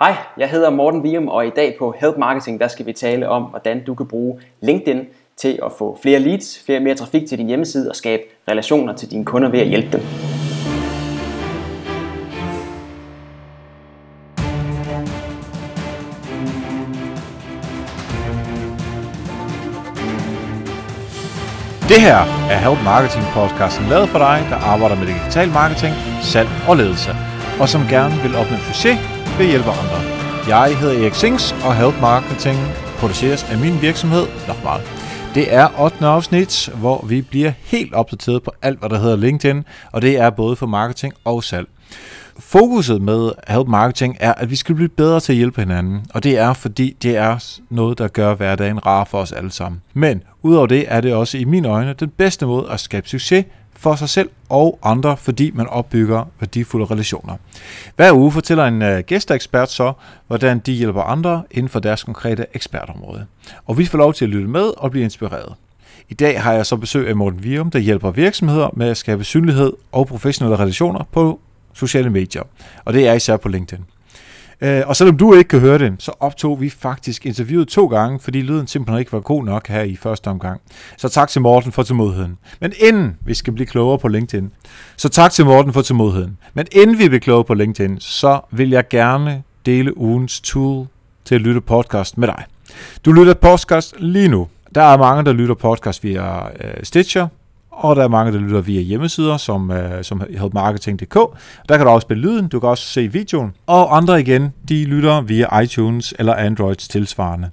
Hej, jeg hedder Morten Vium, og i dag på Help Marketing, der skal vi tale om, hvordan du kan bruge LinkedIn til at få flere leads, flere mere trafik til din hjemmeside og skabe relationer til dine kunder ved at hjælpe dem. Det her er Help Marketing podcasten lavet for dig, der arbejder med digital marketing, salg og ledelse, og som gerne vil opnå succes ved hjælpe andre. Jeg hedder Erik Sings, og Help Marketing produceres af min virksomhed nok. Det er 8. afsnit, hvor vi bliver helt opdateret på alt, hvad der hedder LinkedIn, og det er både for marketing og salg. Fokuset med Help Marketing er, at vi skal blive bedre til at hjælpe hinanden, og det er fordi, det er noget, der gør hverdagen rar for os alle sammen. Men udover det er det også i mine øjne den bedste måde at skabe succes for sig selv og andre, fordi man opbygger værdifulde relationer. Hver uge fortæller en øh, gæsteekspert så, hvordan de hjælper andre inden for deres konkrete ekspertområde. Og vi får lov til at lytte med og blive inspireret. I dag har jeg så besøg af Morten Virum, der hjælper virksomheder med at skabe synlighed og professionelle relationer på sociale medier. Og det er især på LinkedIn. Øh, og selvom du ikke kan høre det, så optog vi faktisk interviewet to gange, fordi lyden simpelthen ikke var god nok her i første omgang. Så tak til Morten for tålmodigheden. Men inden vi skal blive klogere på LinkedIn, så tak til Morten for tålmodigheden. Men inden vi bliver klogere på LinkedIn, så vil jeg gerne dele ugens tool til at lytte podcast med dig. Du lytter podcast lige nu. Der er mange, der lytter podcast via øh, Stitcher, og der er mange, der lytter via hjemmesider, som, øh, som helpmarketing.dk. Der kan du også spille lyden, du kan også se videoen. Og andre igen, de lytter via iTunes eller Androids tilsvarende.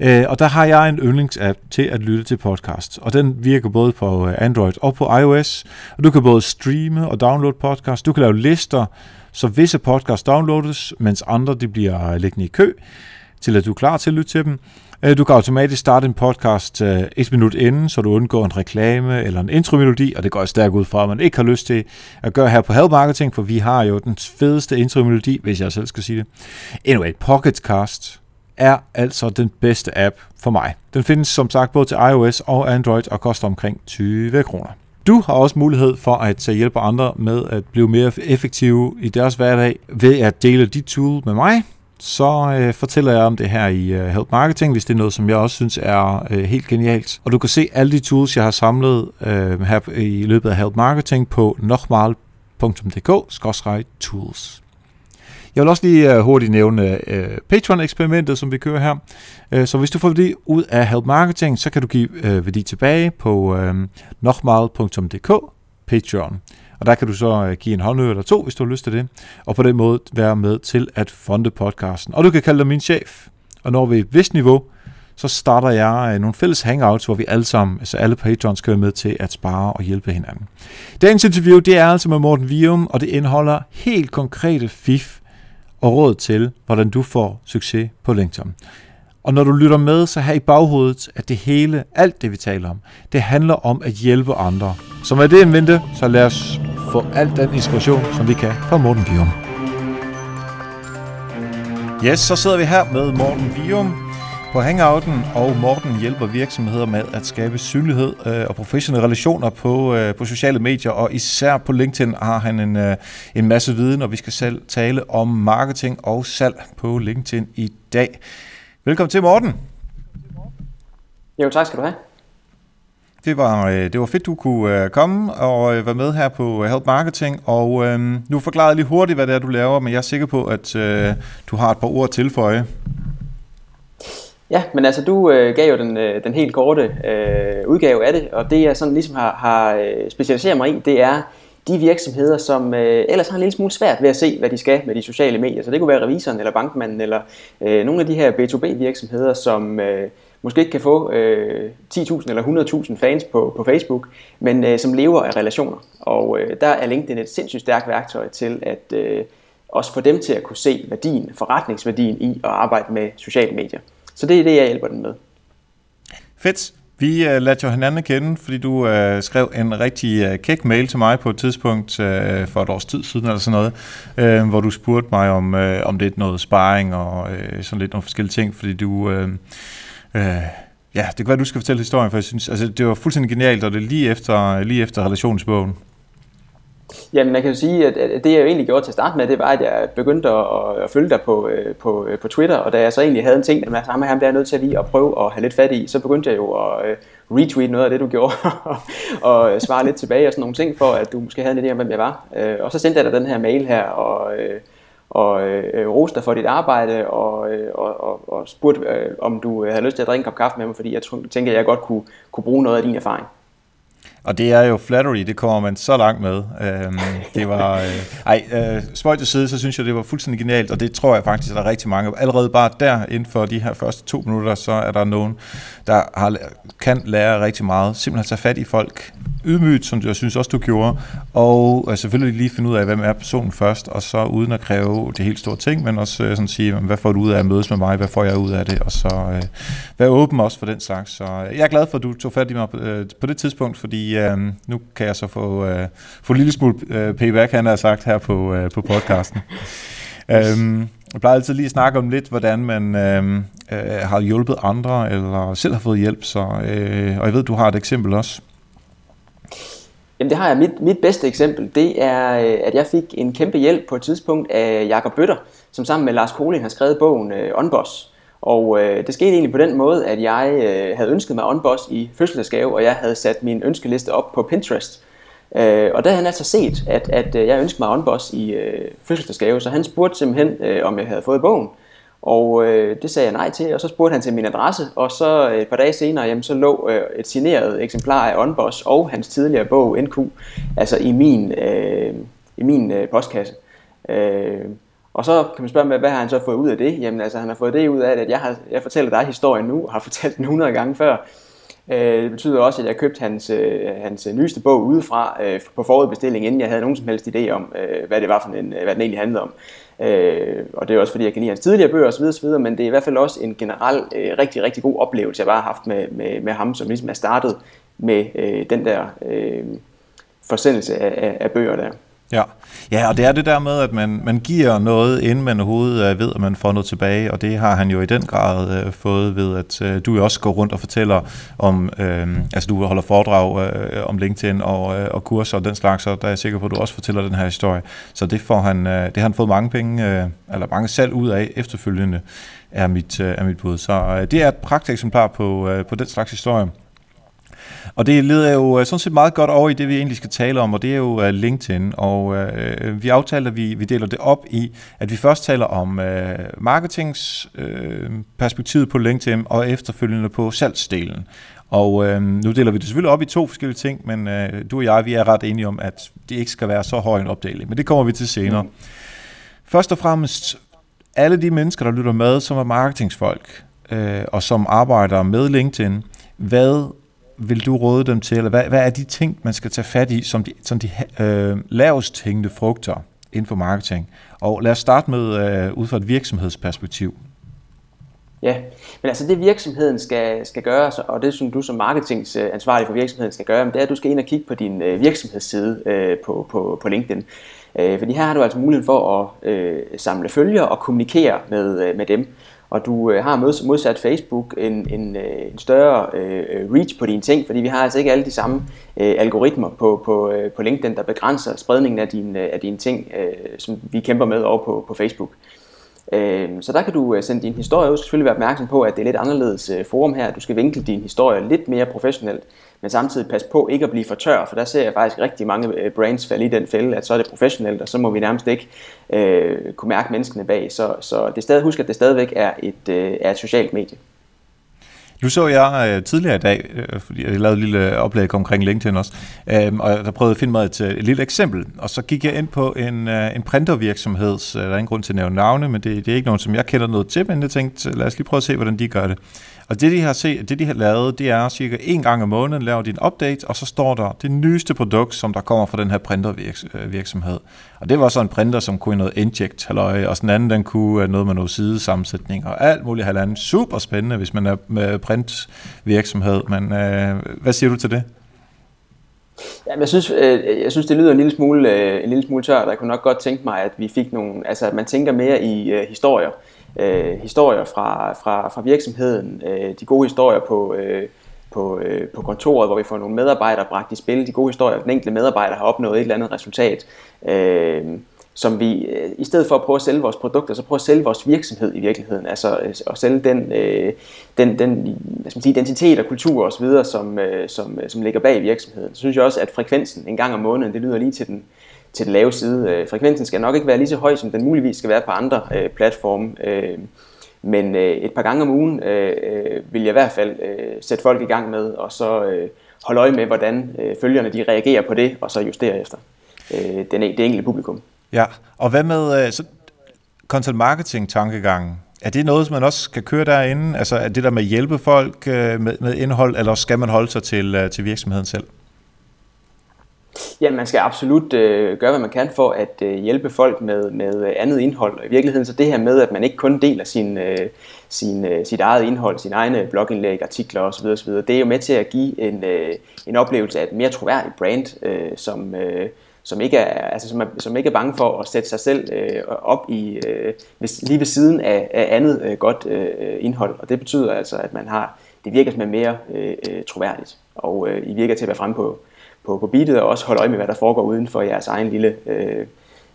Øh, og der har jeg en yndlingsapp til at lytte til podcast, og den virker både på øh, Android og på iOS. Og du kan både streame og downloade podcast, du kan lave lister, så visse podcasts downloades, mens andre de bliver øh, liggende i kø, til at du er klar til at lytte til dem. Øh, du kan automatisk starte en podcast øh, et minut inden, så du undgår en reklame eller en intromelodi, og det går stærkt ud fra, at man ikke har lyst til at gøre her på Help Marketing, for vi har jo den fedeste intromelodi, hvis jeg selv skal sige det. Anyway, Pocketcast er altså den bedste app for mig. Den findes som sagt både til iOS og Android og koster omkring 20 kroner. Du har også mulighed for at hjælpe andre med at blive mere effektive i deres hverdag ved at dele dit tool med mig, så øh, fortæller jeg om det her i øh, Help Marketing, hvis det er noget, som jeg også synes er øh, helt genialt. Og du kan se alle de tools, jeg har samlet øh, her i løbet af Help Marketing på nokmal.dk-tools. Jeg vil også lige øh, hurtigt nævne øh, Patreon-eksperimentet, som vi kører her. Øh, så hvis du får værdi ud af Help Marketing, så kan du give øh, værdi tilbage på øh, nokmal.dk Patreon. Og der kan du så øh, give en håndø eller to, hvis du har lyst til det, og på den måde være med til at fonde podcasten. Og du kan kalde dig min chef. Og når vi er et vist niveau, så starter jeg øh, nogle fælles hangouts, hvor vi alle sammen, altså alle patrons, skal være med til at spare og hjælpe hinanden. Dagens interview, det er altså med Morten Vium, og det indeholder helt konkrete fif og råd til, hvordan du får succes på LinkedIn. Og når du lytter med, så her i baghovedet, at det hele, alt det vi taler om, det handler om at hjælpe andre. Så med det en vente, så lad os få al den inspiration, som vi kan fra Morten Vium. Yes, så sidder vi her med Morten Vium på Hangouten, og Morten hjælper virksomheder med at skabe synlighed øh, og professionelle relationer på, øh, på sociale medier, og især på LinkedIn har han en, øh, en masse viden, og vi skal selv tale om marketing og salg på LinkedIn i dag. Velkommen til, Morten. Jo, tak skal du have. Det var, øh, det var fedt, du kunne øh, komme og øh, være med her på Help Marketing. Og øh, nu forklarer jeg lige hurtigt, hvad det er, du laver, men jeg er sikker på, at øh, du har et par ord til for jer. Ja, men altså du øh, gav jo den, øh, den helt korte øh, udgave af det, og det jeg sådan ligesom har, har specialiseret mig i, det er de virksomheder, som øh, ellers har en lille smule svært ved at se, hvad de skal med de sociale medier. Så det kunne være revisoren eller bankmanden eller øh, nogle af de her B2B virksomheder, som øh, måske ikke kan få øh, 10.000 eller 100.000 fans på, på Facebook, men øh, som lever af relationer. Og øh, der er LinkedIn et sindssygt stærkt værktøj til at øh, også få dem til at kunne se værdien, forretningsværdien i at arbejde med sociale medier. Så det er det, jeg hjælper dem med. Fedt. Vi øh, lærte jo hinanden kende, fordi du øh, skrev en rigtig øh, kæk mail til mig på et tidspunkt øh, for et års tid siden eller sådan noget, øh, hvor du spurgte mig om, øh, om det er noget sparring og øh, sådan lidt nogle forskellige ting, fordi du... Øh, øh, ja, det kan være, du skal fortælle historien, for jeg synes, altså, det var fuldstændig genialt, og det er lige efter, lige efter relationsbogen. Jamen, man kan jo sige, at det jeg jo egentlig gjorde til at starte med, det var, at jeg begyndte at, at følge dig på, øh, på, øh, på Twitter, og da jeg så egentlig havde en ting, at sammen med ham, der er nødt til at lige at prøve at have lidt fat i, så begyndte jeg jo at øh, retweet noget af det, du gjorde, og svare lidt tilbage og sådan nogle ting, for at du måske havde en idé om, hvem jeg var. Og så sendte jeg dig den her mail her, og, og øh, roste dig for dit arbejde, og, og, og, og spurgte, øh, om du havde lyst til at drikke en kop kaffe med mig, fordi jeg tænkte, at jeg godt kunne, kunne bruge noget af din erfaring. Og det er jo flattery, det kommer man så langt med. Øhm, det var, øh, ej, øh, spøjt til side, så synes jeg, det var fuldstændig genialt, og det tror jeg faktisk, at der er rigtig mange. Allerede bare der, inden for de her første to minutter, så er der nogen, der har, kan lære rigtig meget. Simpelthen tage fat i folk, ydmygt, som jeg synes også, du gjorde, og øh, selvfølgelig lige finde ud af, hvem er personen først, og så uden at kræve det helt store ting, men også øh, sådan sige, hvad får du ud af at mødes med mig, hvad får jeg ud af det, og så øh, være åben også for den slags. Så øh, jeg er glad for, at du tog fat i mig på, øh, på det tidspunkt, fordi øh, nu kan jeg så få, øh, få en lille smule øh, payback, han har sagt her på, øh, på podcasten. øhm, jeg plejer altid lige at snakke om lidt, hvordan man øh, øh, har hjulpet andre, eller selv har fået hjælp, så, øh, og jeg ved, du har et eksempel også. Jamen det har jeg. Mit, mit bedste eksempel, det er, øh, at jeg fik en kæmpe hjælp på et tidspunkt af Jakob Bøtter, som sammen med Lars Koling har skrevet bogen øh, Onboss. Og øh, det skete egentlig på den måde, at jeg øh, havde ønsket mig Onboss i fødselsdagsgave, og jeg havde sat min ønskeliste op på Pinterest. Øh, og der havde han altså set, at, at øh, jeg ønskede mig Onboss i øh, fødselsdagsgave, så han spurgte simpelthen, øh, om jeg havde fået bogen. Og øh, det sagde jeg nej til, og så spurgte han til min adresse, og så øh, et par dage senere, jamen, så lå øh, et signeret eksemplar af Onboss og hans tidligere bog NQ, altså i min, øh, i min øh, postkasse. Øh, og så kan man spørge mig, hvad har han så fået ud af det? Jamen altså, han har fået det ud af, at jeg, har, jeg fortæller dig historien nu, og har fortalt den 100 gange før. Øh, det betyder også, at jeg købte hans, øh, hans nyeste bog udefra øh, på forudbestilling, inden jeg havde nogen som helst idé om, øh, hvad det var for en, øh, hvad den egentlig handlede om. Øh, og det er også fordi, jeg kan lide hans tidligere bøger osv., osv., men det er i hvert fald også en generel øh, rigtig, rigtig god oplevelse, jeg bare har haft med, med, med ham, som ligesom er startet med øh, den der øh, forsendelse af, af, af bøger der. Ja. ja, og det er det der med, at man, man giver noget, inden man overhovedet øh, ved, at man får noget tilbage, og det har han jo i den grad øh, fået ved, at øh, du også går rundt og fortæller om, øh, altså du holder foredrag øh, om LinkedIn og, øh, og kurser og den slags, og der er jeg sikker på, at du også fortæller den her historie. Så det, får han, øh, det har han fået mange penge, øh, eller mange salg ud af efterfølgende, er mit, øh, er mit bud. Så øh, det er et pragteksemplar på, øh, på den slags historie. Og det leder jo øh, sådan set meget godt over i det, vi egentlig skal tale om, og det er jo øh, LinkedIn. Og øh, vi aftaler, at vi, vi deler det op i, at vi først taler om øh, marketingsperspektivet øh, på LinkedIn, og efterfølgende på salgsdelen. Og øh, nu deler vi det selvfølgelig op i to forskellige ting, men øh, du og jeg, vi er ret enige om, at det ikke skal være så høj en opdeling. Men det kommer vi til senere. Mm. Først og fremmest, alle de mennesker, der lytter med, som er marketingsfolk, øh, og som arbejder med LinkedIn, hvad vil du råde dem til, eller hvad, hvad er de ting, man skal tage fat i, som de, som de øh, lavest hængende frugter inden for marketing? Og lad os starte med øh, ud fra et virksomhedsperspektiv. Ja, men altså det virksomheden skal, skal gøre, og det som du som marketingansvarlig for virksomheden skal gøre, det er, at du skal ind og kigge på din øh, virksomhedsside øh, på, på, på LinkedIn. Øh, fordi her har du altså mulighed for at øh, samle følger og kommunikere med, øh, med dem og du øh, har modsat Facebook en, en, øh, en større øh, øh, reach på dine ting, fordi vi har altså ikke alle de samme øh, algoritmer på, på, øh, på LinkedIn, der begrænser spredningen af dine, øh, af dine ting, øh, som vi kæmper med over på, på Facebook. Øh, så der kan du sende din historie ud. Du skal selvfølgelig være opmærksom på, at det er lidt anderledes forum her. Du skal vinkle din historie lidt mere professionelt, men samtidig pas på ikke at blive for tør, for der ser jeg faktisk rigtig mange øh, brands falde i den fælde, at så er det professionelt, og så må vi nærmest ikke øh, kunne mærke menneskene bag. Så, så det stadig, husk, at det stadigvæk er et, øh, er et socialt medie. Nu så jeg øh, tidligere i dag, øh, fordi jeg lavede et lille oplæg omkring LinkedIn også, øh, og der prøvede at finde mig et, øh, et lille eksempel, og så gik jeg ind på en, øh, en printervirksomhed, så der er ingen grund til at nævne navne, men det, det er ikke nogen, som jeg kender noget til, men jeg tænkte, øh, lad os lige prøve at se, hvordan de gør det. Og det de har, set, det, de har lavet, det er cirka en gang om måneden, laver de en update, og så står der det nyeste produkt, som der kommer fra den her printervirksomhed. Øh, og det var så en printer, som kunne noget inject halløj, og sådan anden, den kunne øh, noget med noget sidesammensætning, og alt muligt halvanden. Super spændende, hvis man er med printvirksomhed. Men øh, hvad siger du til det? Jamen, jeg synes, øh, jeg synes, det lyder en lille smule, øh, en lille smule tørt, og jeg kunne nok godt tænke mig, at vi fik nogle, altså at man tænker mere i øh, historier øh, historier fra, fra, fra virksomheden, øh, de gode historier på, øh, på, øh, på kontoret, hvor vi får nogle medarbejdere bragt i spil, de gode historier, den enkelte medarbejder har opnået et eller andet resultat, øh, som vi, øh, i stedet for at prøve at sælge vores produkter, så prøve at sælge vores virksomhed i virkeligheden, altså øh, at sælge den, øh, den, den hvad skal man sige, identitet og kultur osv., som, øh, som, øh, som ligger bag virksomheden. Så synes jeg også, at frekvensen en gang om måneden, det lyder lige til den, til den lave side. Øh, frekvensen skal nok ikke være lige så høj, som den muligvis skal være på andre øh, platforme, øh, men øh, et par gange om ugen øh, øh vil jeg i hvert fald øh, sætte folk i gang med, og så øh, holde øje med, hvordan øh, følgerne de reagerer på det, og så justere efter øh, den, e-, det enkelte publikum. Ja, og hvad med øh, så content marketing tankegangen? Er det noget, som man også skal køre derinde? Altså er det der med at hjælpe folk øh, med, med indhold, eller skal man holde sig til, øh, til virksomheden selv? Ja, man skal absolut øh, gøre, hvad man kan for at øh, hjælpe folk med, med øh, andet indhold. Og i virkeligheden så det her med, at man ikke kun deler sin, øh, sin, øh, sit eget indhold, sine egne blogindlæg, artikler osv., osv., det er jo med til at give en, øh, en oplevelse af et mere troværdigt brand, øh, som, øh, som, ikke er, altså, som, er, som ikke er bange for at sætte sig selv øh, op i øh, lige ved siden af, af andet øh, godt øh, indhold. Og det betyder altså, at man har det virker som mere øh, øh, troværdigt, og øh, I virker til at være fremme på, på, på beatet og også holde øje med, hvad der foregår uden for jeres egen lille, øh,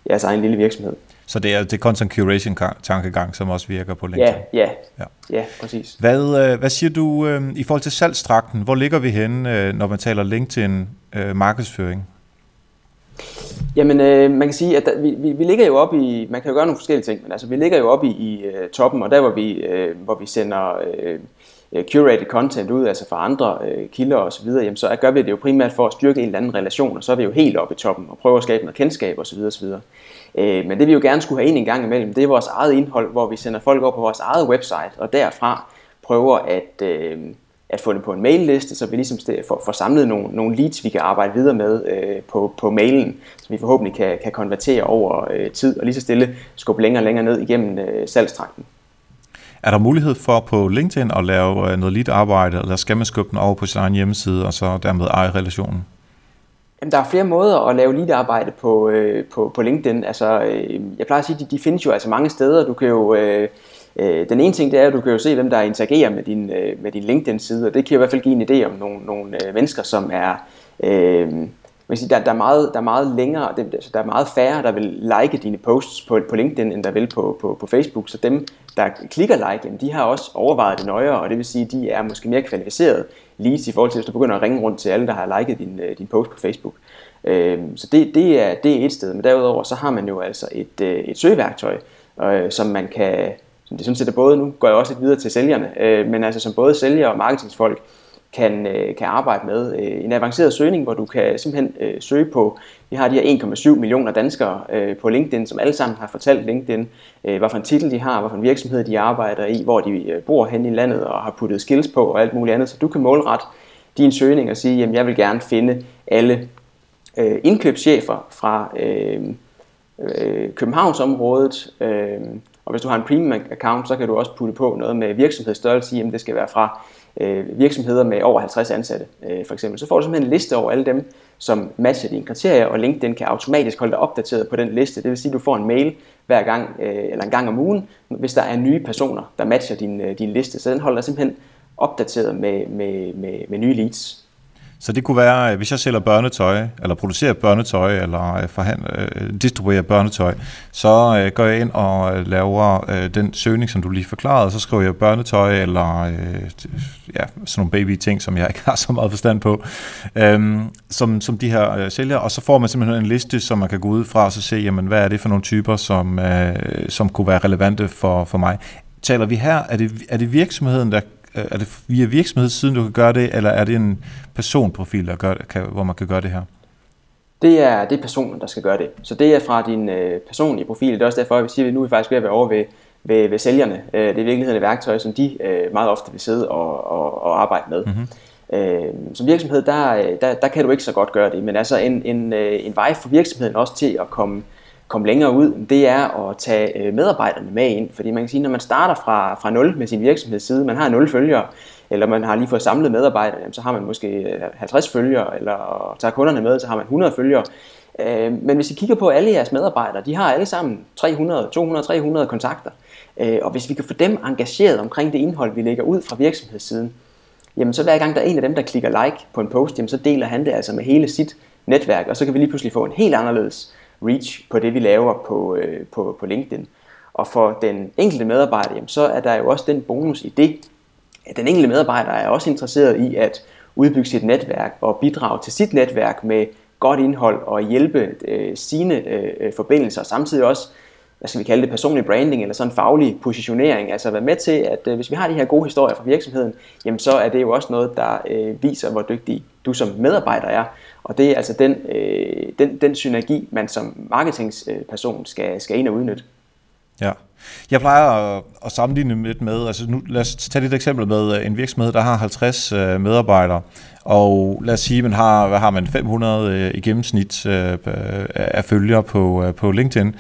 jeres egen lille virksomhed. Så det er det content curation tankegang, som også virker på LinkedIn? Ja, ja, ja. ja præcis. Hvad, øh, hvad siger du øh, i forhold til salgstrakten? Hvor ligger vi henne, øh, når man taler LinkedIn øh, markedsføring? Jamen, øh, man kan sige, at der, vi, vi, vi ligger jo op i, man kan jo gøre nogle forskellige ting, men altså vi ligger jo op i, i uh, toppen, og der hvor vi, uh, hvor vi sender Øh, Øh, curated content ud, altså fra andre øh, kilder osv., jamen så gør vi det jo primært for at styrke en eller anden relation, og så er vi jo helt oppe i toppen og prøver at skabe noget kendskab osv. osv. Øh, men det vi jo gerne skulle have ind en gang imellem, det er vores eget indhold, hvor vi sender folk over på vores eget website, og derfra prøver at, øh, at få det på en mailliste, så vi ligesom får, får samlet nogle, nogle leads, vi kan arbejde videre med øh, på, på mailen, så vi forhåbentlig kan, kan konvertere over øh, tid, og lige så stille skubbe længere og længere ned igennem øh, salgstrakten. Er der mulighed for på LinkedIn at lave øh, noget lidt arbejde, eller skal man skubbe den over på sin egen hjemmeside, og så dermed eje relationen? Jamen, der er flere måder at lave lead-arbejde på, øh, på, på LinkedIn. Altså, øh, jeg plejer at sige, at de, de findes jo altså mange steder. Du kan jo, øh, øh, den ene ting det er, at du kan jo se, hvem der interagerer med din, øh, med din LinkedIn-side, og det kan i hvert fald give en idé om nogle, nogle øh, mennesker, som er... Øh, man sige, der, der, er meget, der er meget længere, der, altså, der er meget færre, der vil like dine posts på, på LinkedIn, end der vil på, på, på Facebook. Så dem, der klikker like, jamen, de har også overvejet det nøjere, og det vil sige, at de er måske mere kvalificerede lige i forhold til, hvis du begynder at ringe rundt til alle, der har liket din, øh, din post på Facebook. Øhm, så det, det, er, det er et sted, men derudover så har man jo altså et, øh, et søgeværktøj, øh, som man kan, som det sådan set er både, nu går jeg også lidt videre til sælgerne, øh, men altså som både sælger og marketingsfolk kan, øh, kan arbejde med. Øh, en avanceret søgning, hvor du kan simpelthen øh, søge på, vi har de her 1,7 millioner danskere øh, på LinkedIn, som alle sammen har fortalt LinkedIn, øh, hvad for en titel de har, hvad for en virksomhed de arbejder i, hvor de øh, bor hen i landet og har puttet skills på og alt muligt andet. Så du kan målrette din søgning og sige, jamen jeg vil gerne finde alle øh, indkøbschefer fra øh, øh, Københavnsområdet, øh, og hvis du har en premium account, så kan du også putte på noget med virksomhedsstørrelse, jamen det skal være fra øh, virksomheder med over 50 ansatte, øh, for eksempel. Så får du simpelthen en liste over alle dem, som matcher dine kriterier, og LinkedIn kan automatisk holde dig opdateret på den liste. Det vil sige, at du får en mail hver gang, øh, eller en gang om ugen, hvis der er nye personer, der matcher din, øh, din liste. Så den holder dig simpelthen opdateret med, med, med, med nye leads. Så det kunne være, øh, hvis jeg sælger børnetøj, eller producerer børnetøj, eller øh, forhandler, øh, distribuerer børnetøj, så går jeg ind og laver den søgning, som du lige forklarede, og så skriver jeg børnetøj, eller ja, sådan nogle baby-ting, som jeg ikke har så meget forstand på, øh, som, som de her sælger, og så får man simpelthen en liste, som man kan gå ud fra og så se, jamen, hvad er det for nogle typer, som, øh, som kunne være relevante for, for mig. Taler vi her, er det, er det virksomheden, der er det via virksomhedssiden, du kan gøre det, eller er det en personprofil, der gør, kan, hvor man kan gøre det her? Det er, det er personen, der skal gøre det. Så det er fra din øh, personlige profil. Det er også derfor, at vi siger, at nu er vi faktisk ved at være over ved, ved, ved sælgerne. Øh, det er i virkeligheden et værktøj, som de øh, meget ofte vil sidde og, og, og arbejde med. Mm-hmm. Øh, som virksomhed, der, der, der kan du ikke så godt gøre det, men altså en, en, øh, en vej for virksomheden også til at komme komme længere ud, det er at tage øh, medarbejderne med ind. Fordi man kan sige, når man starter fra, fra 0 med sin virksomhedsside, man har 0 følgere, eller man har lige fået samlet medarbejdere, så har man måske øh, 50 følgere, eller tager kunderne med, så har man 100 følgere. Øh, men hvis I kigger på alle jeres medarbejdere, de har alle sammen 300, 200, 300 kontakter. Og hvis vi kan få dem engageret omkring det indhold, vi lægger ud fra virksomhedssiden, jamen så hver gang der er en af dem, der klikker like på en post, jamen så deler han det altså med hele sit netværk, og så kan vi lige pludselig få en helt anderledes reach på det, vi laver på, øh, på, på LinkedIn. Og for den enkelte medarbejder, jamen, så er der jo også den bonus i det, at den enkelte medarbejder er også interesseret i at udbygge sit netværk og bidrage til sit netværk med godt indhold og hjælpe øh, sine øh, øh forbindelser, og samtidig også hvad skal vi kalde det, personlig branding eller sådan faglig positionering, altså være med til, at øh, hvis vi har de her gode historier fra virksomheden, jamen så er det jo også noget, der øh, viser, hvor dygtig du som medarbejder er, og det er altså den, øh, den, den synergi, man som marketingsperson skal, skal ind og udnytte. Ja. Jeg plejer at, at sammenligne lidt med, altså nu lad os tage et eksempel med øh, en virksomhed, der har 50 øh, medarbejdere, og lad os sige, man har, hvad har man, 500 øh, i gennemsnit øh, af følgere på, øh, på LinkedIn.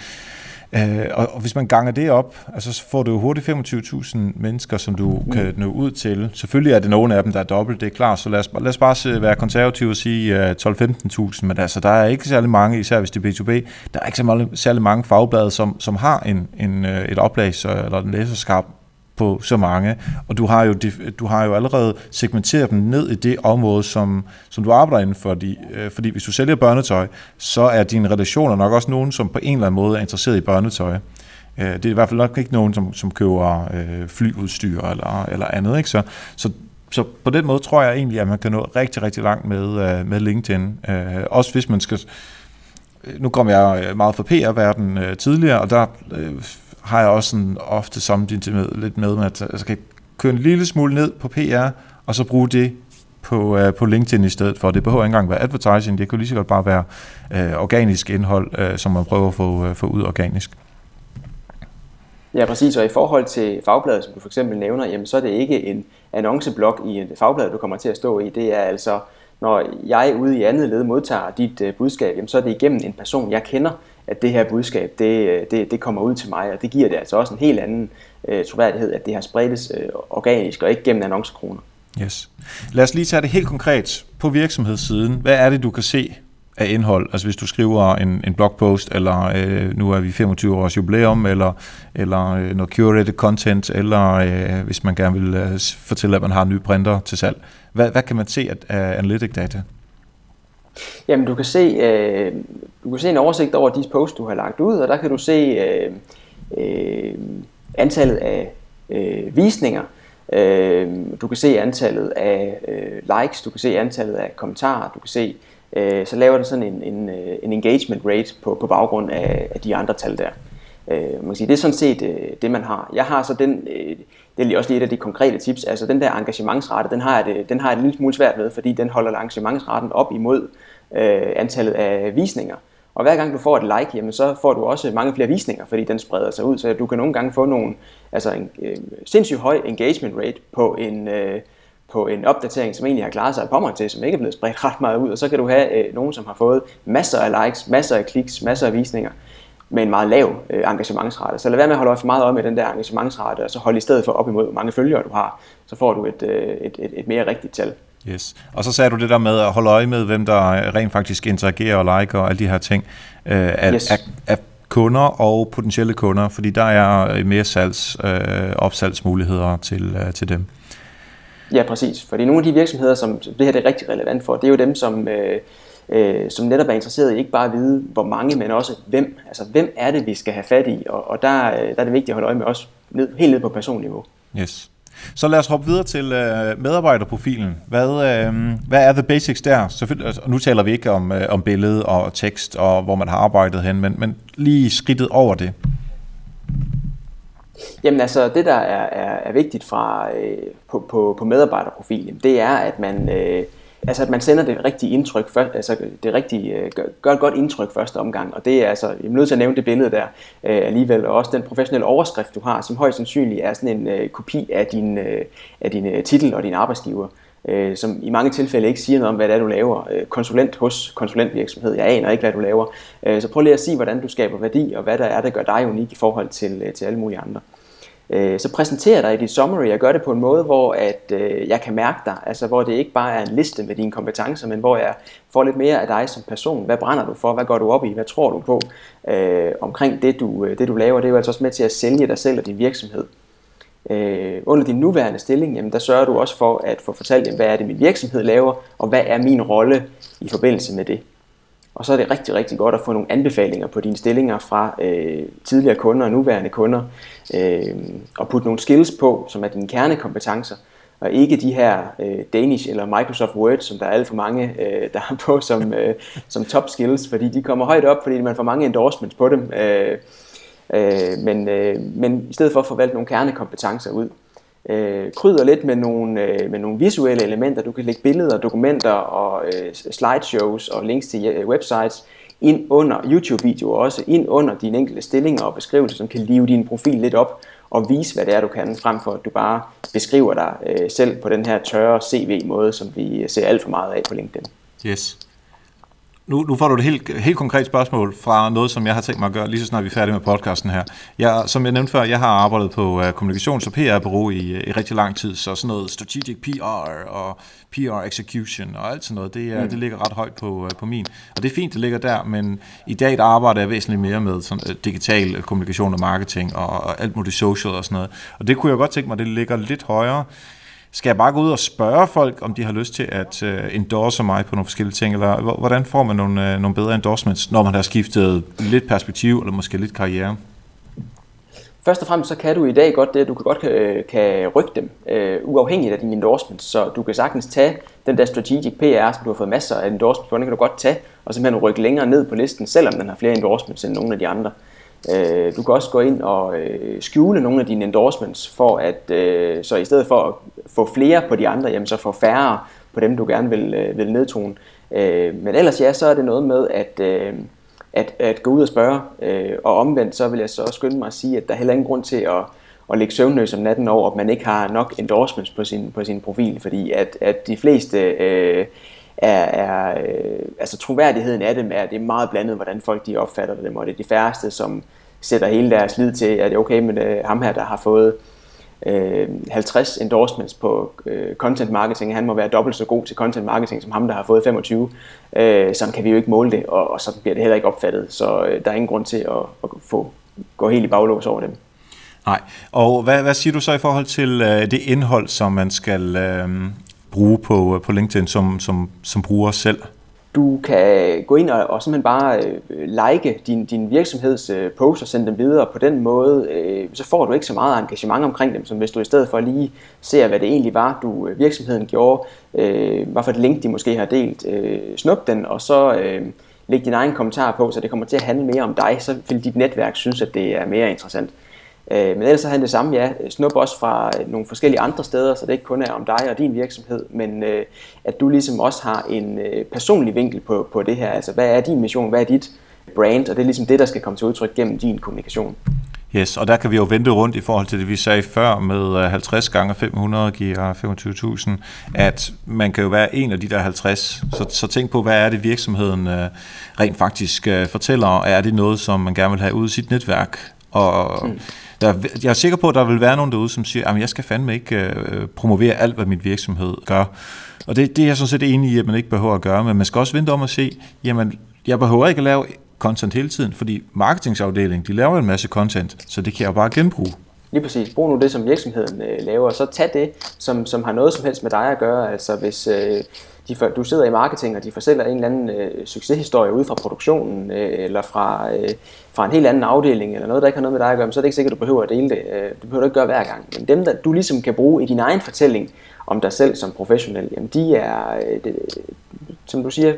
Øh, og, og hvis man ganger det op, altså, så får du jo hurtigt 25.000 mennesker, som du mm. kan nå ud til. Selvfølgelig er det nogle af dem, der er dobbelt, det er klart, så lad os, lad os bare være konservative og sige uh, 12-15.000, men altså, der er ikke særlig mange, især hvis det er B2B, der er ikke så særlig mange fagblade, som, som har en, en, øh, et oplag eller en læserskab på så mange, og du har jo, du har jo allerede segmenteret dem ned i det område, som, som du arbejder inden for, fordi, øh, fordi hvis du sælger børnetøj, så er dine relationer nok også nogen, som på en eller anden måde er interesseret i børnetøj. Øh, det er i hvert fald nok ikke nogen, som, som køber øh, flyudstyr eller, eller andet. Ikke? Så, så, så på den måde tror jeg egentlig, at man kan nå rigtig, rigtig langt med, øh, med LinkedIn. Øh, også hvis man skal... Nu kom jeg meget fra PR-verden øh, tidligere, og der øh, har jeg også sådan ofte sammenlignet med, lidt med, at altså, jeg skal køre en lille smule ned på PR, og så bruge det på, uh, på LinkedIn i stedet for. Det behøver ikke engang være advertising, det kan lige så godt bare være uh, organisk indhold, uh, som man prøver at få, uh, få ud organisk. Ja, præcis. Og i forhold til fagbladet, som du for eksempel nævner, jamen, så er det ikke en annonceblok i et fagblad, du kommer til at stå i. Det er altså, når jeg ude i andet led modtager dit øh, budskab, jamen, så er det igennem en person, jeg kender, at det her budskab, det, øh, det, det kommer ud til mig, og det giver det altså også en helt anden øh, troværdighed, at det har spredes øh, organisk og ikke gennem annoncekroner. Yes. Lad os lige tage det helt konkret på virksomhedssiden. Hvad er det, du kan se af indhold? Altså hvis du skriver en, en blogpost, eller øh, nu er vi 25 års jubilæum, eller, eller øh, noget curated content, eller øh, hvis man gerne vil øh, fortælle, at man har nye printer til salg. Hvad, hvad kan man se af, af øh, analytic data? Jamen du kan se, øh, du kan se en oversigt over de posts, du har lagt ud, og der kan du se øh, øh, antallet af øh, visninger, øh, du kan se antallet af øh, likes, du kan se antallet af kommentarer, du kan se, øh, så laver den sådan en, en, øh, en engagement rate på, på baggrund af, af de andre tal der. Øh, man kan sige, det er sådan set øh, det, man har. Jeg har så den, øh, det er også lige et af de konkrete tips, altså den der engagementsrate, den har jeg, det, den har jeg en lille smule svært med, fordi den holder engagementsraten op imod øh, antallet af visninger. Og hver gang du får et like, jamen, så får du også mange flere visninger, fordi den spreder sig ud. Så du kan nogle gange få nogle, altså en øh, sindssygt høj engagement rate på en, øh, på en opdatering, som egentlig har klaret sig på mig til, som ikke er blevet spredt ret meget ud. Og så kan du have øh, nogen, som har fået masser af likes, masser af kliks, masser af visninger med en meget lav øh, engagementsrate. Så lad være med at holde for meget op med den der engagementsrate, og så hold i stedet for op imod, hvor mange følgere du har. Så får du et, øh, et, et, et mere rigtigt tal. Yes. Og så sagde du det der med at holde øje med, hvem der rent faktisk interagerer og liker og alle de her ting. Øh, af, yes. af, af kunder og potentielle kunder, fordi der er mere salgs, øh, opsalgsmuligheder til, øh, til dem. Ja, præcis. Fordi nogle af de virksomheder, som det her det er rigtig relevant for, det er jo dem, som, øh, øh, som netop er interesseret i ikke bare at vide, hvor mange, men også hvem. Altså, hvem er det, vi skal have fat i? Og, og der, øh, der er det vigtigt at holde øje med os ned, helt ned på personniveau. Yes. Så lad os hoppe videre til øh, medarbejderprofilen. Hvad, øh, hvad er the basics der? Selvfølgelig, altså, nu taler vi ikke om, øh, om billede og tekst, og hvor man har arbejdet hen, men, men lige skridtet over det. Jamen altså, det der er, er, er vigtigt fra, øh, på, på, på medarbejderprofilen, det er, at man... Øh, altså at man sender det rigtige indtryk, først, altså det rigtige, øh, gør, gør et godt indtryk første omgang, og det er altså, jeg er nødt til at nævne det billede der øh, alligevel, og også den professionelle overskrift, du har, som højst sandsynligt er sådan en øh, kopi af din, øh, af din øh, titel og din arbejdsgiver, øh, øh, som i mange tilfælde ikke siger noget om, hvad det er, du laver. Øh, konsulent hos konsulentvirksomhed, jeg aner ikke, hvad du laver. Øh, så prøv lige at sige, hvordan du skaber værdi, og hvad der er, der gør dig unik i forhold til, øh, til alle mulige andre. Øh, så præsenterer dig i dit summary og gør det på en måde, hvor at, øh, jeg kan mærke dig, altså hvor det ikke bare er en liste med dine kompetencer, men hvor jeg får lidt mere af dig som person. Hvad brænder du for? Hvad går du op i? Hvad tror du på? Øh, omkring det du, øh, det, du laver, det er jo altså også med til at sælge dig selv og din virksomhed. Øh, under din nuværende stilling, jamen, der sørger du også for at få fortalt, jamen, hvad er det min virksomhed laver, og hvad er min rolle i forbindelse med det. Og så er det rigtig, rigtig godt at få nogle anbefalinger på dine stillinger fra øh, tidligere kunder og nuværende kunder, øh, og putte nogle skills på, som er dine kernekompetencer, og ikke de her øh, Danish eller Microsoft Word, som der er alt for mange, øh, der har på som, øh, som top skills, fordi de kommer højt op, fordi man får mange endorsements på dem. Øh, øh, men, øh, men i stedet for at forvalte nogle kernekompetencer ud. Øh, krydder lidt med nogle, øh, med nogle visuelle elementer. Du kan lægge billeder, dokumenter og øh, slideshows og links til øh, websites ind under YouTube-videoer også, ind under dine enkelte stillinger og beskrivelser, som kan live din profil lidt op og vise, hvad det er, du kan, frem for at du bare beskriver dig øh, selv på den her tørre CV-måde, som vi ser alt for meget af på LinkedIn. Yes. Nu, nu får du et helt, helt konkret spørgsmål fra noget, som jeg har tænkt mig at gøre, lige så snart vi er færdige med podcasten her. Jeg, som jeg nævnte før, jeg har arbejdet på uh, kommunikations- og PR-bureau i, i rigtig lang tid, så sådan noget strategic PR og PR execution og alt sådan noget, det, mm. det ligger ret højt på, uh, på min. Og det er fint, det ligger der, men i dag der arbejder jeg væsentligt mere med sådan, digital kommunikation og marketing og, og alt muligt social og sådan noget. Og det kunne jeg godt tænke mig, det ligger lidt højere. Skal jeg bare gå ud og spørge folk, om de har lyst til at uh, endorse mig på nogle forskellige ting, eller hvordan får man nogle, uh, nogle bedre endorsements, når man har skiftet lidt perspektiv, eller måske lidt karriere? Først og fremmest så kan du i dag godt det, at du kan godt kan, kan rykke dem, uh, uafhængigt af dine endorsements. Så du kan sagtens tage den der strategic PR, som du har fået masser af endorsements på, den kan du godt tage, og simpelthen rykke længere ned på listen, selvom den har flere endorsements end nogle af de andre. Øh, Øh, du kan også gå ind og øh, skjule nogle af dine endorsements, for at øh, så i stedet for at få flere på de andre, jamen så få færre på dem, du gerne vil, øh, vil nedtone. Øh, men ellers ja, så er det noget med at, øh, at, at gå ud og spørge, øh, og omvendt så vil jeg så også skynde mig at sige, at der er heller ingen grund til at, at ligge søvnløs om natten over, at man ikke har nok endorsements på sin, på sin profil, fordi at, at de fleste... Øh, er, er øh, altså troværdigheden af dem er, det er meget blandet, hvordan folk de opfatter dem, og det er de færreste, som sætter hele deres lid til, at det er okay med øh, ham her, der har fået øh, 50 endorsements på øh, content marketing, han må være dobbelt så god til content marketing som ham, der har fået 25. Øh, sådan kan vi jo ikke måle det, og, og så bliver det heller ikke opfattet, så øh, der er ingen grund til at, at få gå helt i baglås over dem. Nej, og hvad, hvad siger du så i forhold til øh, det indhold, som man skal øh, bruge på, øh, på LinkedIn som, som, som bruger selv? Du kan øh, gå ind og, og simpelthen bare øh, like din, din virksomheds øh, post og sende dem videre på den måde. Øh, så får du ikke så meget engagement omkring dem, som hvis du i stedet for lige ser, hvad det egentlig var, du øh, virksomheden gjorde, øh, hvad for et link de måske har delt. Øh, snup den, og så øh, læg din egen kommentar på, så det kommer til at handle mere om dig, så vil dit netværk synes, at det er mere interessant. Øh, men ellers så han det samme, ja. Snup også fra øh, nogle forskellige andre steder, så det ikke kun er om dig og din virksomhed, men øh, at du ligesom også har en personlig vinkel på, på det her. Altså, hvad er din mission? Hvad er dit brand? Og det er ligesom det, der skal komme til udtryk gennem din kommunikation. Yes, og der kan vi jo vente rundt i forhold til det, vi sagde før med 50 gange 500 giver 25.000, at man kan jo være en af de der 50. Så, så tænk på, hvad er det virksomheden rent faktisk fortæller, er det noget, som man gerne vil have ud i sit netværk? Og mm. Der, jeg er sikker på, at der vil være nogen derude, som siger, at jeg skal fandme ikke øh, promovere alt, hvad min virksomhed gør. Og det, det er jeg sådan set enig i, at man ikke behøver at gøre, men man skal også vente om at se, jamen, jeg behøver ikke at lave content hele tiden, fordi marketingsafdelingen, de laver en masse content, så det kan jeg jo bare genbruge. Lige præcis. Brug nu det, som virksomheden øh, laver, og så tag det, som, som har noget som helst med dig at gøre. Altså hvis øh, de for, du sidder i marketing, og de fortæller en eller anden øh, succeshistorie ud fra produktionen, øh, eller fra, øh, fra en helt anden afdeling, eller noget, der ikke har noget med dig at gøre, så er det ikke sikkert, at du behøver at dele det. Øh, det behøver du ikke gøre hver gang. Men dem, der du ligesom kan bruge i din egen fortælling om dig selv som professionel, jamen de er, øh, det, som du siger,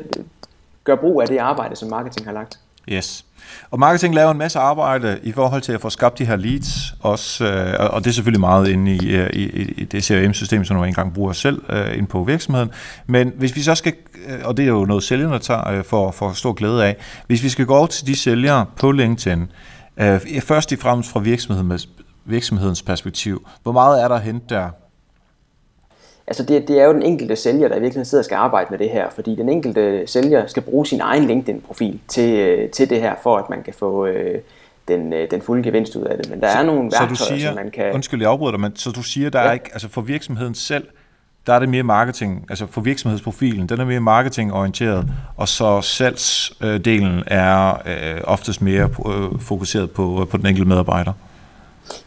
gør brug af det arbejde, som marketing har lagt. Yes. Og marketing laver en masse arbejde i forhold til at få skabt de her leads, også, øh, og det er selvfølgelig meget inde i, øh, i, i det CRM-system, som du engang bruger selv øh, ind på virksomheden. Men hvis vi så skal, øh, og det er jo noget sælgerne tager øh, for, for stor glæde af, hvis vi skal gå over til de sælgere på LinkedIn, øh, først og fremmest fra virksomhedens, virksomhedens perspektiv, hvor meget er der at hente der Altså det, det er jo den enkelte sælger, der i virkeligheden sidder og skal arbejde med det her, fordi den enkelte sælger skal bruge sin egen LinkedIn-profil til, øh, til det her, for at man kan få øh, den, øh, den fulde gevinst ud af det. Men der så, er nogle værktøjer, så du siger, som man kan... Undskyld, jeg afbryder dig, men så du siger, der ja. er ikke, altså for virksomheden selv, der er det mere marketing, altså for virksomhedsprofilen, den er mere marketingorienteret, og så salgsdelen er øh, oftest mere øh, fokuseret på, på den enkelte medarbejder.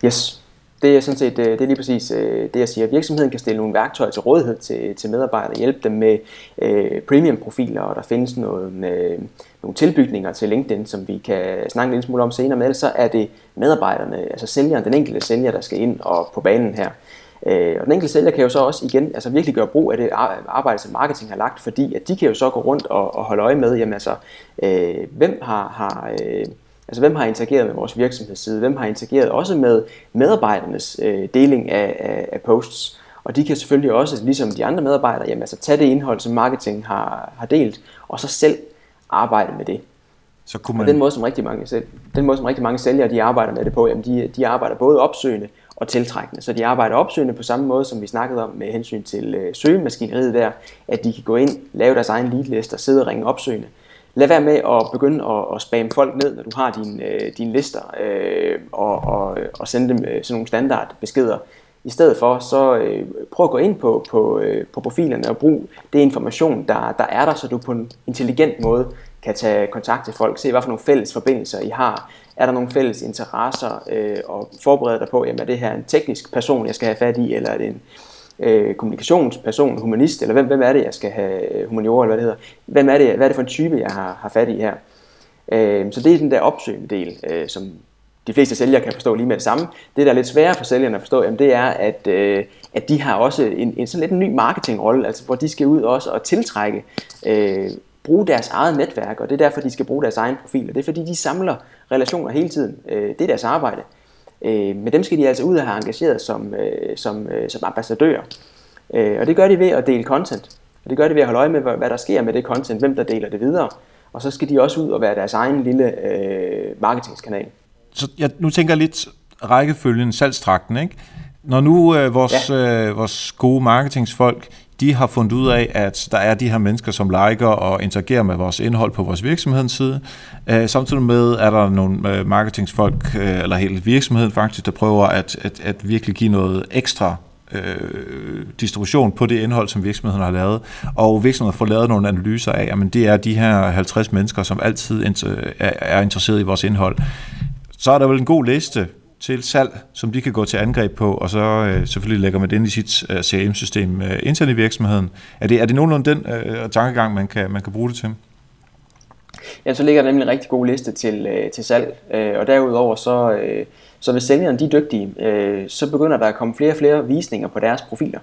Yes, det er sådan set øh, det er lige præcis øh, det, jeg siger. Virksomheden kan stille nogle værktøjer til rådighed til, til medarbejdere, hjælpe dem med øh, premium-profiler, og der findes nogle, øh, nogle tilbygninger til LinkedIn, som vi kan snakke en lille smule om senere, men ellers så er det medarbejderne, altså sælgeren, den enkelte sælger, der skal ind og på banen her. Øh, og den enkelte sælger kan jo så også igen altså virkelig gøre brug af det arbejde, som marketing har lagt, fordi at de kan jo så gå rundt og, og holde øje med, jamen altså, øh, hvem har, har øh, Altså hvem har interageret med vores virksomhedsside? Hvem har interageret også med medarbejdernes øh, deling af, af, af posts? Og de kan selvfølgelig også, ligesom de andre medarbejdere, jamen, altså, tage det indhold, som marketing har, har delt, og så selv arbejde med det. Så kunne man... Og den måde, som rigtig mange, den måde, som rigtig mange sælgere de arbejder med det på, jamen, de, de arbejder både opsøgende og tiltrækkende. Så de arbejder opsøgende på samme måde, som vi snakkede om med hensyn til øh, søgemaskineriet der, at de kan gå ind, lave deres egen leadliste og sidde og ringe opsøgende. Lad være med at begynde at, at spamme folk ned, når du har dine øh, din lister, øh, og, og, og sende dem øh, sådan nogle standardbeskeder. I stedet for, så øh, prøv at gå ind på, på, øh, på profilerne og brug det information, der, der er der, så du på en intelligent måde kan tage kontakt til folk, se hvad for nogle fælles forbindelser I har, er der nogle fælles interesser, øh, og forberede dig på, jamen er det her en teknisk person, jeg skal have fat i, eller er det en øh, kommunikationsperson, humanist, eller hvem, hvem er det, jeg skal have øh, humaniora, eller hvad det hedder. Hvem er det, hvad er det for en type, jeg har, har fat i her? Øh, så det er den der opsøgende del, øh, som de fleste sælgere kan forstå lige med det samme. Det, der er lidt sværere for sælgerne at forstå, jamen, det er, at, øh, at de har også en, en sådan lidt en ny marketingrolle, altså hvor de skal ud også og tiltrække, øh, bruge deres eget netværk, og det er derfor, de skal bruge deres egen profil. Og det er fordi, de samler relationer hele tiden. Øh, det er deres arbejde. Øh, men dem skal de altså ud og have engageret som, øh, som, øh, som ambassadører. Øh, og det gør de ved at dele content. Og det gør de ved at holde øje med, hvad der sker med det content, hvem der deler det videre. Og så skal de også ud og være deres egen lille øh, marketingskanal. Så jeg nu tænker lidt rækkefølgen, salgstrakten, ikke? Når nu øh, vores, ja. øh, vores gode marketingsfolk, de har fundet ud af, at der er de her mennesker, som liker og interagerer med vores indhold på vores virksomhedens side. Øh, samtidig med er der nogle øh, marketingsfolk, øh, eller hele virksomheden faktisk, der prøver at, at, at virkelig give noget ekstra øh, distribution på det indhold, som virksomheden har lavet. Og virksomheden får lavet nogle analyser af, at det er de her 50 mennesker, som altid er interesseret i vores indhold. Så er der vel en god liste til salg, som de kan gå til angreb på, og så øh, selvfølgelig lægger man det ind i sit øh, CRM-system øh, internt i virksomheden. Er det, er det nogenlunde den øh, tankegang, man kan, man kan bruge det til? Ja, så ligger der nemlig en rigtig god liste til, øh, til salg, øh, og derudover så, øh, så hvis sælgerne de er dygtige, øh, så begynder der at komme flere og flere visninger på deres profiler.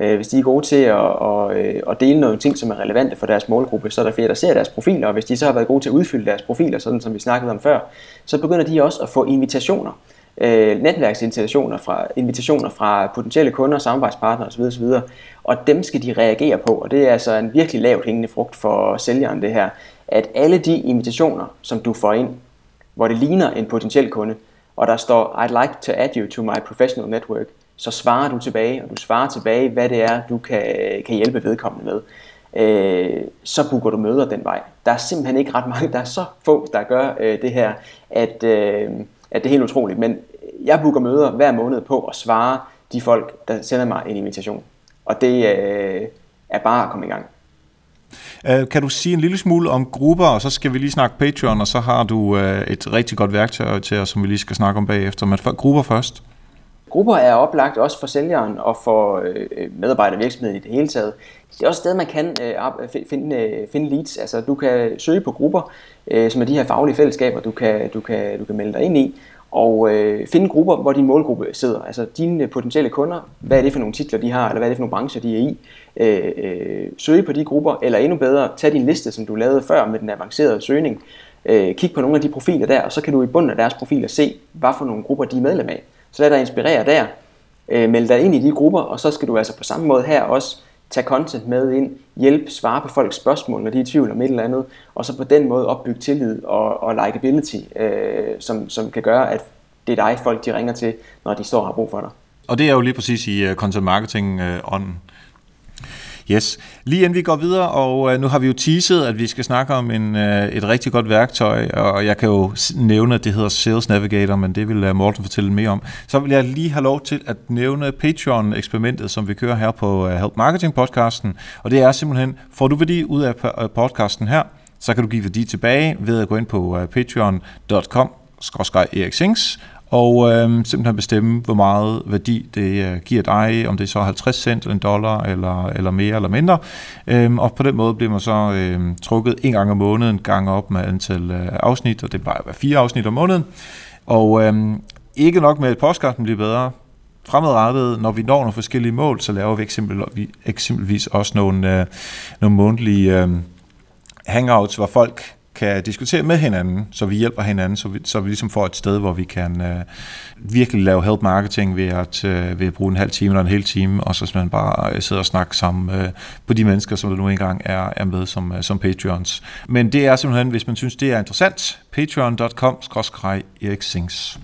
Øh, hvis de er gode til at, at, øh, at dele nogle ting, som er relevante for deres målgruppe, så er der flere, der ser deres profiler, og hvis de så har været gode til at udfylde deres profiler, sådan som vi snakkede om før, så begynder de også at få invitationer øh, netværksinvitationer fra, invitationer fra potentielle kunder, samarbejdspartnere osv. osv. Og dem skal de reagere på, og det er altså en virkelig lavt hængende frugt for sælgeren det her, at alle de invitationer, som du får ind, hvor det ligner en potentiel kunde, og der står, I'd like to add you to my professional network, så svarer du tilbage, og du svarer tilbage, hvad det er, du kan, kan hjælpe vedkommende med. Øh, så booker du møder den vej. Der er simpelthen ikke ret mange, der er så få, der gør øh, det her, at, øh, at det er helt utroligt. Men jeg booker møder hver måned på at svare de folk, der sender mig en invitation. Og det øh, er bare at komme i gang. Uh, kan du sige en lille smule om grupper, og så skal vi lige snakke Patreon, og så har du uh, et rigtig godt værktøj til os, som vi lige skal snakke om bagefter. Men for, grupper først. Grupper er oplagt også for sælgeren og for øh, øh, medarbejdervirksomheden i det hele taget. Det er også et sted, man kan øh, øh, finde, øh, finde leads. Altså, du kan søge på grupper, øh, som er de her faglige fællesskaber, du kan, du kan, du kan melde dig ind i og øh, finde grupper, hvor din målgruppe sidder. Altså dine potentielle kunder, hvad er det for nogle titler, de har, eller hvad er det for nogle brancher, de er i. Øh, øh, søge på de grupper, eller endnu bedre, tag din liste, som du lavede før med den avancerede søgning. Øh, kig på nogle af de profiler der, og så kan du i bunden af deres profiler se, hvad for nogle grupper de er medlem af. Så lad dig inspirere der. Øh, meld dig ind i de grupper, og så skal du altså på samme måde her også tage content med ind, hjælpe, svare på folks spørgsmål, når de er i tvivl om et eller andet, og så på den måde opbygge tillid og, og likability, øh, som, som kan gøre, at det er dig, folk de ringer til, når de står og har brug for dig. Og det er jo lige præcis i uh, content marketing uh, ånden. Yes. Lige inden vi går videre, og øh, nu har vi jo teaset, at vi skal snakke om en, øh, et rigtig godt værktøj, og jeg kan jo nævne, at det hedder Sales Navigator, men det vil øh, Morten fortælle mere om. Så vil jeg lige have lov til at nævne Patreon-eksperimentet, som vi kører her på Help Marketing podcasten, og det er simpelthen, får du værdi ud af podcasten her, så kan du give værdi tilbage ved at gå ind på patreon.com Erik Sings, og øh, simpelthen bestemme, hvor meget værdi det øh, giver dig, om det er så 50 cent, eller en dollar, eller, eller mere eller mindre. Øh, og på den måde bliver man så øh, trukket en gang om måneden, gang op med antal øh, afsnit, og det plejer at være fire afsnit om måneden. Og øh, ikke nok med, at podcasten bliver bedre, fremadrettet, når vi når nogle forskellige mål, så laver vi eksempelvis, eksempelvis også nogle, øh, nogle månedlige øh, hangouts, hvor folk kan diskutere med hinanden, så vi hjælper hinanden, så vi, så vi ligesom får et sted, hvor vi kan øh, virkelig lave help marketing ved at, øh, ved at bruge en halv time eller en hel time, og så simpelthen bare øh, sidde og snakke sammen øh, på de mennesker, som der nu engang er, er med som, øh, som Patreons. Men det er simpelthen, hvis man synes, det er interessant, patreon.com-erik Sings.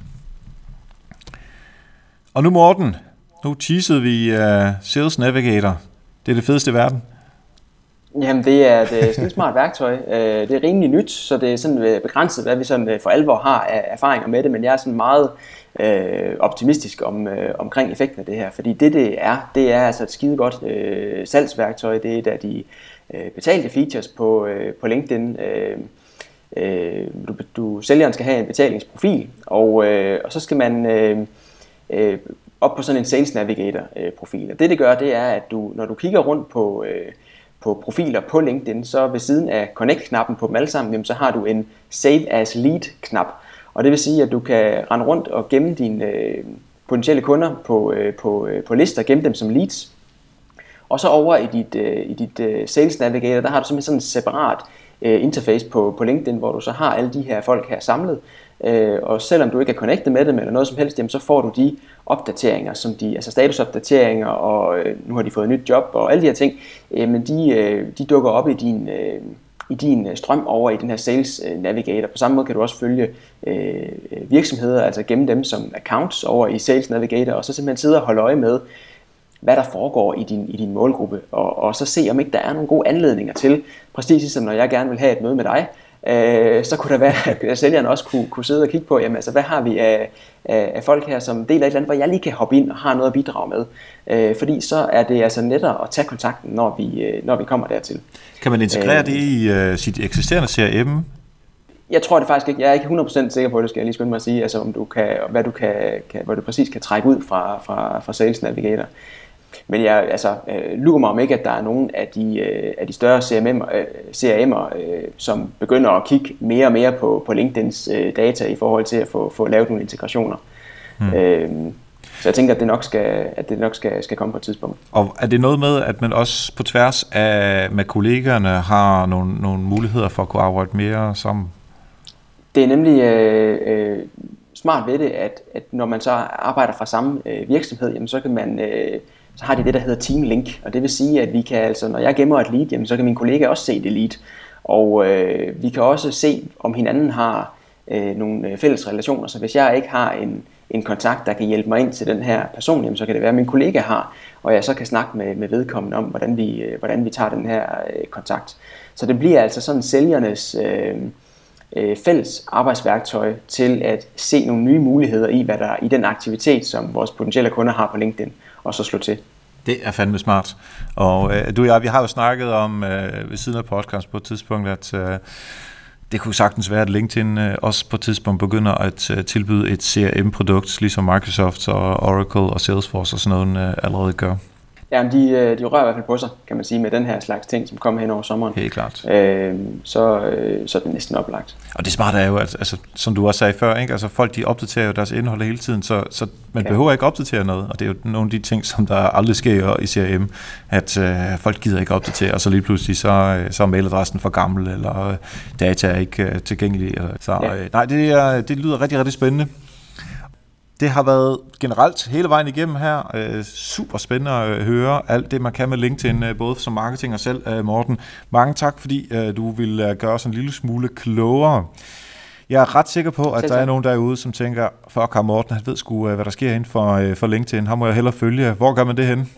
Og nu Morten, nu teasede vi uh, Sales Navigator. Det er det fedeste i verden. Jamen det er et smart værktøj. Øh, det er rimelig nyt, så det er sådan øh, begrænset, hvad vi sådan øh, for alvor har af erfaringer med det, men jeg er sådan meget uh, optimistisk om, omkring effekten af det her, fordi det det er, det er altså et skide godt salgsværktøj. Det er et af de betalte features på, på LinkedIn. Uh, du, du, sælgeren skal have en betalingsprofil, og, uh, og så skal man... Uh, øh, op på sådan en Sales Navigator-profil. Og det det gør, det er, at du, når du kigger rundt på, øh, på profiler på LinkedIn, så ved siden af Connect-knappen på dem alle sammen, jamen, så har du en Save as Lead-knap. Og det vil sige, at du kan rende rundt og gemme dine øh, potentielle kunder på, øh, på, øh, på lister, gemme dem som leads. Og så over i dit, øh, i dit øh, Sales Navigator, der har du simpelthen sådan en separat øh, interface på, på LinkedIn, hvor du så har alle de her folk her samlet, Øh, og selvom du ikke er connected med dem eller noget som helst, jamen, så får du de opdateringer, som de, altså statusopdateringer, og øh, nu har de fået et nyt job, og alle de her ting, øh, men de, øh, de dukker op i din, øh, i din øh, strøm over i den her Sales øh, Navigator. På samme måde kan du også følge øh, virksomheder, altså gemme dem som accounts over i Sales Navigator, og så simpelthen sidde og holde øje med, hvad der foregår i din, i din målgruppe, og, og så se, om ikke der er nogle gode anledninger til, præcis ligesom når jeg gerne vil have et møde med dig, øh, så kunne der være, at sælgeren også kunne, kunne sidde og kigge på, jamen, altså, hvad har vi af, af, af folk her, som deler et eller andet, hvor jeg lige kan hoppe ind og har noget at bidrage med. Øh, fordi så er det altså nettere at tage kontakten, når vi, øh, når vi kommer dertil. Kan man integrere øh, det i uh, sit eksisterende CRM? Jeg tror det faktisk ikke. Jeg er ikke 100% sikker på det, skal jeg lige spænde mig at sige, altså om du kan, hvad du kan, kan, hvad du præcis kan trække ud fra, fra, fra Sales Navigator. Men jeg altså, øh, lurer mig om ikke, at der er nogen af de, øh, af de større CRM'er, øh, CRM'er øh, som begynder at kigge mere og mere på, på LinkedIns øh, data i forhold til at få, få lavet nogle integrationer. Hmm. Øh, så jeg tænker, at det nok skal, at det nok skal, skal komme på et tidspunkt. Og er det noget med, at man også på tværs af med kollegaerne har nogle, nogle muligheder for at kunne arbejde mere sammen? Det er nemlig øh, øh, smart ved det, at, at når man så arbejder fra samme øh, virksomhed, jamen, så kan man øh, så har de det, der hedder Team Link. Og det vil sige, at vi kan altså, når jeg gemmer et lead, jamen, så kan min kollega også se det lead. Og øh, vi kan også se, om hinanden har øh, nogle øh, fælles relationer. Så hvis jeg ikke har en, en kontakt, der kan hjælpe mig ind til den her person, jamen, så kan det være, at min kollega har, og jeg så kan snakke med, med vedkommende om, hvordan vi, øh, hvordan vi tager den her øh, kontakt. Så det bliver altså sådan sælgernes øh, øh, fælles arbejdsværktøj til at se nogle nye muligheder i, hvad der er i den aktivitet, som vores potentielle kunder har på LinkedIn og så slå til. Det er fandme smart. Og øh, du og jeg, vi har jo snakket om øh, ved siden af podcast på et tidspunkt, at øh, det kunne sagtens være, at LinkedIn øh, også på et tidspunkt begynder at øh, tilbyde et CRM-produkt, ligesom Microsoft og Oracle og Salesforce og sådan noget øh, allerede gør. Jamen, de, øh, de rører i hvert fald på sig, kan man sige, med den her slags ting, som kommer hen over sommeren. Helt klart. Øh, så, øh, så er det næsten oplagt. Og det smarte er jo, at, altså, som du også sagde før, ikke? Altså, folk de opdaterer jo deres indhold hele tiden, så, så man ja. behøver ikke opdatere noget, og det er jo nogle af de ting, som der aldrig sker i CRM, at øh, folk gider ikke opdatere, og så lige pludselig så, øh, så er mailadressen for gammel, eller øh, data er ikke øh, tilgængelig. Eller, så ja. øh, nej, det, er, det lyder rigtig, rigtig spændende. Det har været generelt hele vejen igennem her øh, super spændende at høre alt det, man kan med LinkedIn, øh, både som marketing og selv, øh, Morten. Mange tak, fordi øh, du vil øh, gøre os en lille smule klogere. Jeg er ret sikker på, at der er nogen derude, som tænker, fuck, ham Morten, han ved sgu, øh, hvad der sker inden for, øh, for LinkedIn. Ham må jeg hellere følge. Hvor gør man det hen?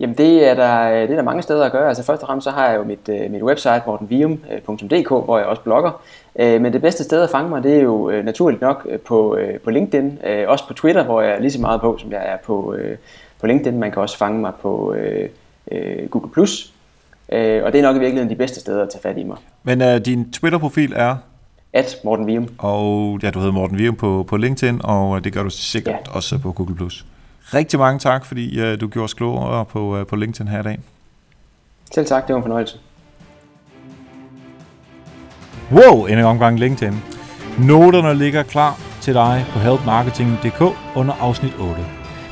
Jamen det er, der, det er der mange steder at gøre. Altså først og fremmest så har jeg jo mit, øh, mit website, mortenvium.dk, hvor jeg også blogger. Øh, men det bedste sted at fange mig, det er jo øh, naturligt nok på, på LinkedIn. Også på Twitter, hvor jeg er lige så meget på, som jeg er på, på LinkedIn. Man kan også fange mig på Google+. Og det er nok i virkeligheden de bedste steder at tage fat i mig. Men uh, din Twitter-profil er? at Morten Vium. Og ja, du hedder Morten Vium på, på LinkedIn, og det gør du sikkert ja. også på Google+. Rigtig mange tak, fordi uh, du gjorde os klogere på, uh, på LinkedIn her i dag. Selv tak, det var en fornøjelse. Wow, en omgang LinkedIn. Noterne ligger klar til dig på helpmarketing.dk under afsnit 8.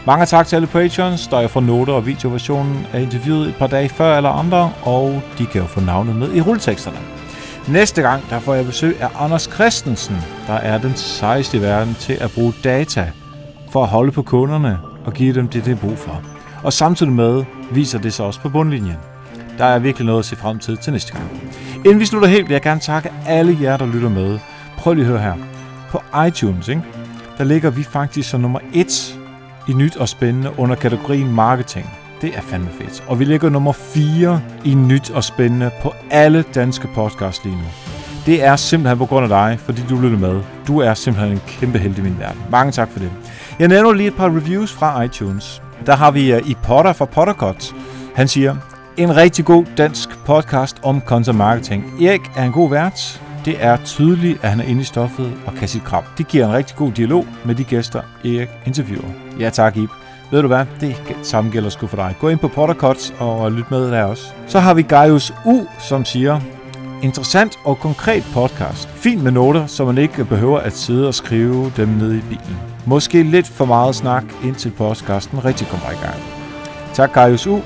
Mange tak til alle patrons, der er for noter og videoversionen af interviewet et par dage før eller andre, og de kan jo få navnet med i rulleteksterne. Næste gang der får jeg besøg af Anders Christensen, der er den sejeste i verden til at bruge data for at holde på kunderne og give dem det, de har brug for. Og samtidig med viser det sig også på bundlinjen. Der er virkelig noget at se frem til til næste gang. Mm. Inden vi slutter helt, vil jeg gerne takke alle jer, der lytter med. Prøv lige at høre her. På iTunes, ikke? der ligger vi faktisk som nummer 1 i nyt og spændende under kategorien marketing. Det er fandme fedt. Og vi ligger nummer 4 i nyt og spændende på alle danske podcasts lige nu. Det er simpelthen på grund af dig, fordi du lytter med. Du er simpelthen en kæmpe held i min verden. Mange tak for det. Jeg nævner lige et par reviews fra iTunes. Der har vi øh, i Potter fra Pottercut. Han siger, en rigtig god dansk podcast om content marketing. Erik er en god vært. Det er tydeligt, at han er inde i stoffet og kan sit krav. Det giver en rigtig god dialog med de gæster, Erik interviewer. Ja tak, Ib. Ved du hvad? Det samme gælder sgu for dig. Gå ind på Pottercuts og lyt med der også. Så har vi Gaius U, som siger, Interessant og konkret podcast. Fint med noter, så man ikke behøver at sidde og skrive dem ned i bilen. Måske lidt for meget snak, indtil podcasten rigtig kommer i gang. Tak, Gaius U.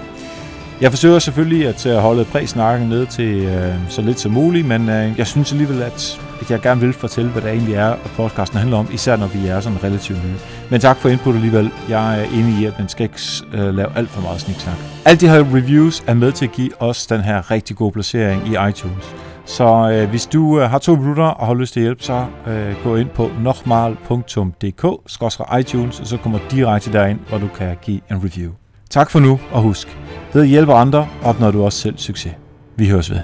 Jeg forsøger selvfølgelig at øh, holde præsnakken ned til øh, så lidt som muligt, men øh, jeg synes alligevel, at jeg gerne vil fortælle, hvad det egentlig er, at podcasten handler om, især når vi er sådan relativt nye. Men tak for input alligevel. Jeg er enig i, at man skal ikke øh, lave alt for meget sniksnak. Alle de her reviews er med til at give os den her rigtig gode placering i iTunes. Så øh, hvis du øh, har to minutter og har lyst til at hjælpe, så øh, gå ind på nokmal.dk-iTunes, og så kommer direkte derind, hvor du kan give en review. Tak for nu, og husk, ved at hjælpe andre opnår du også selv succes. Vi høres ved.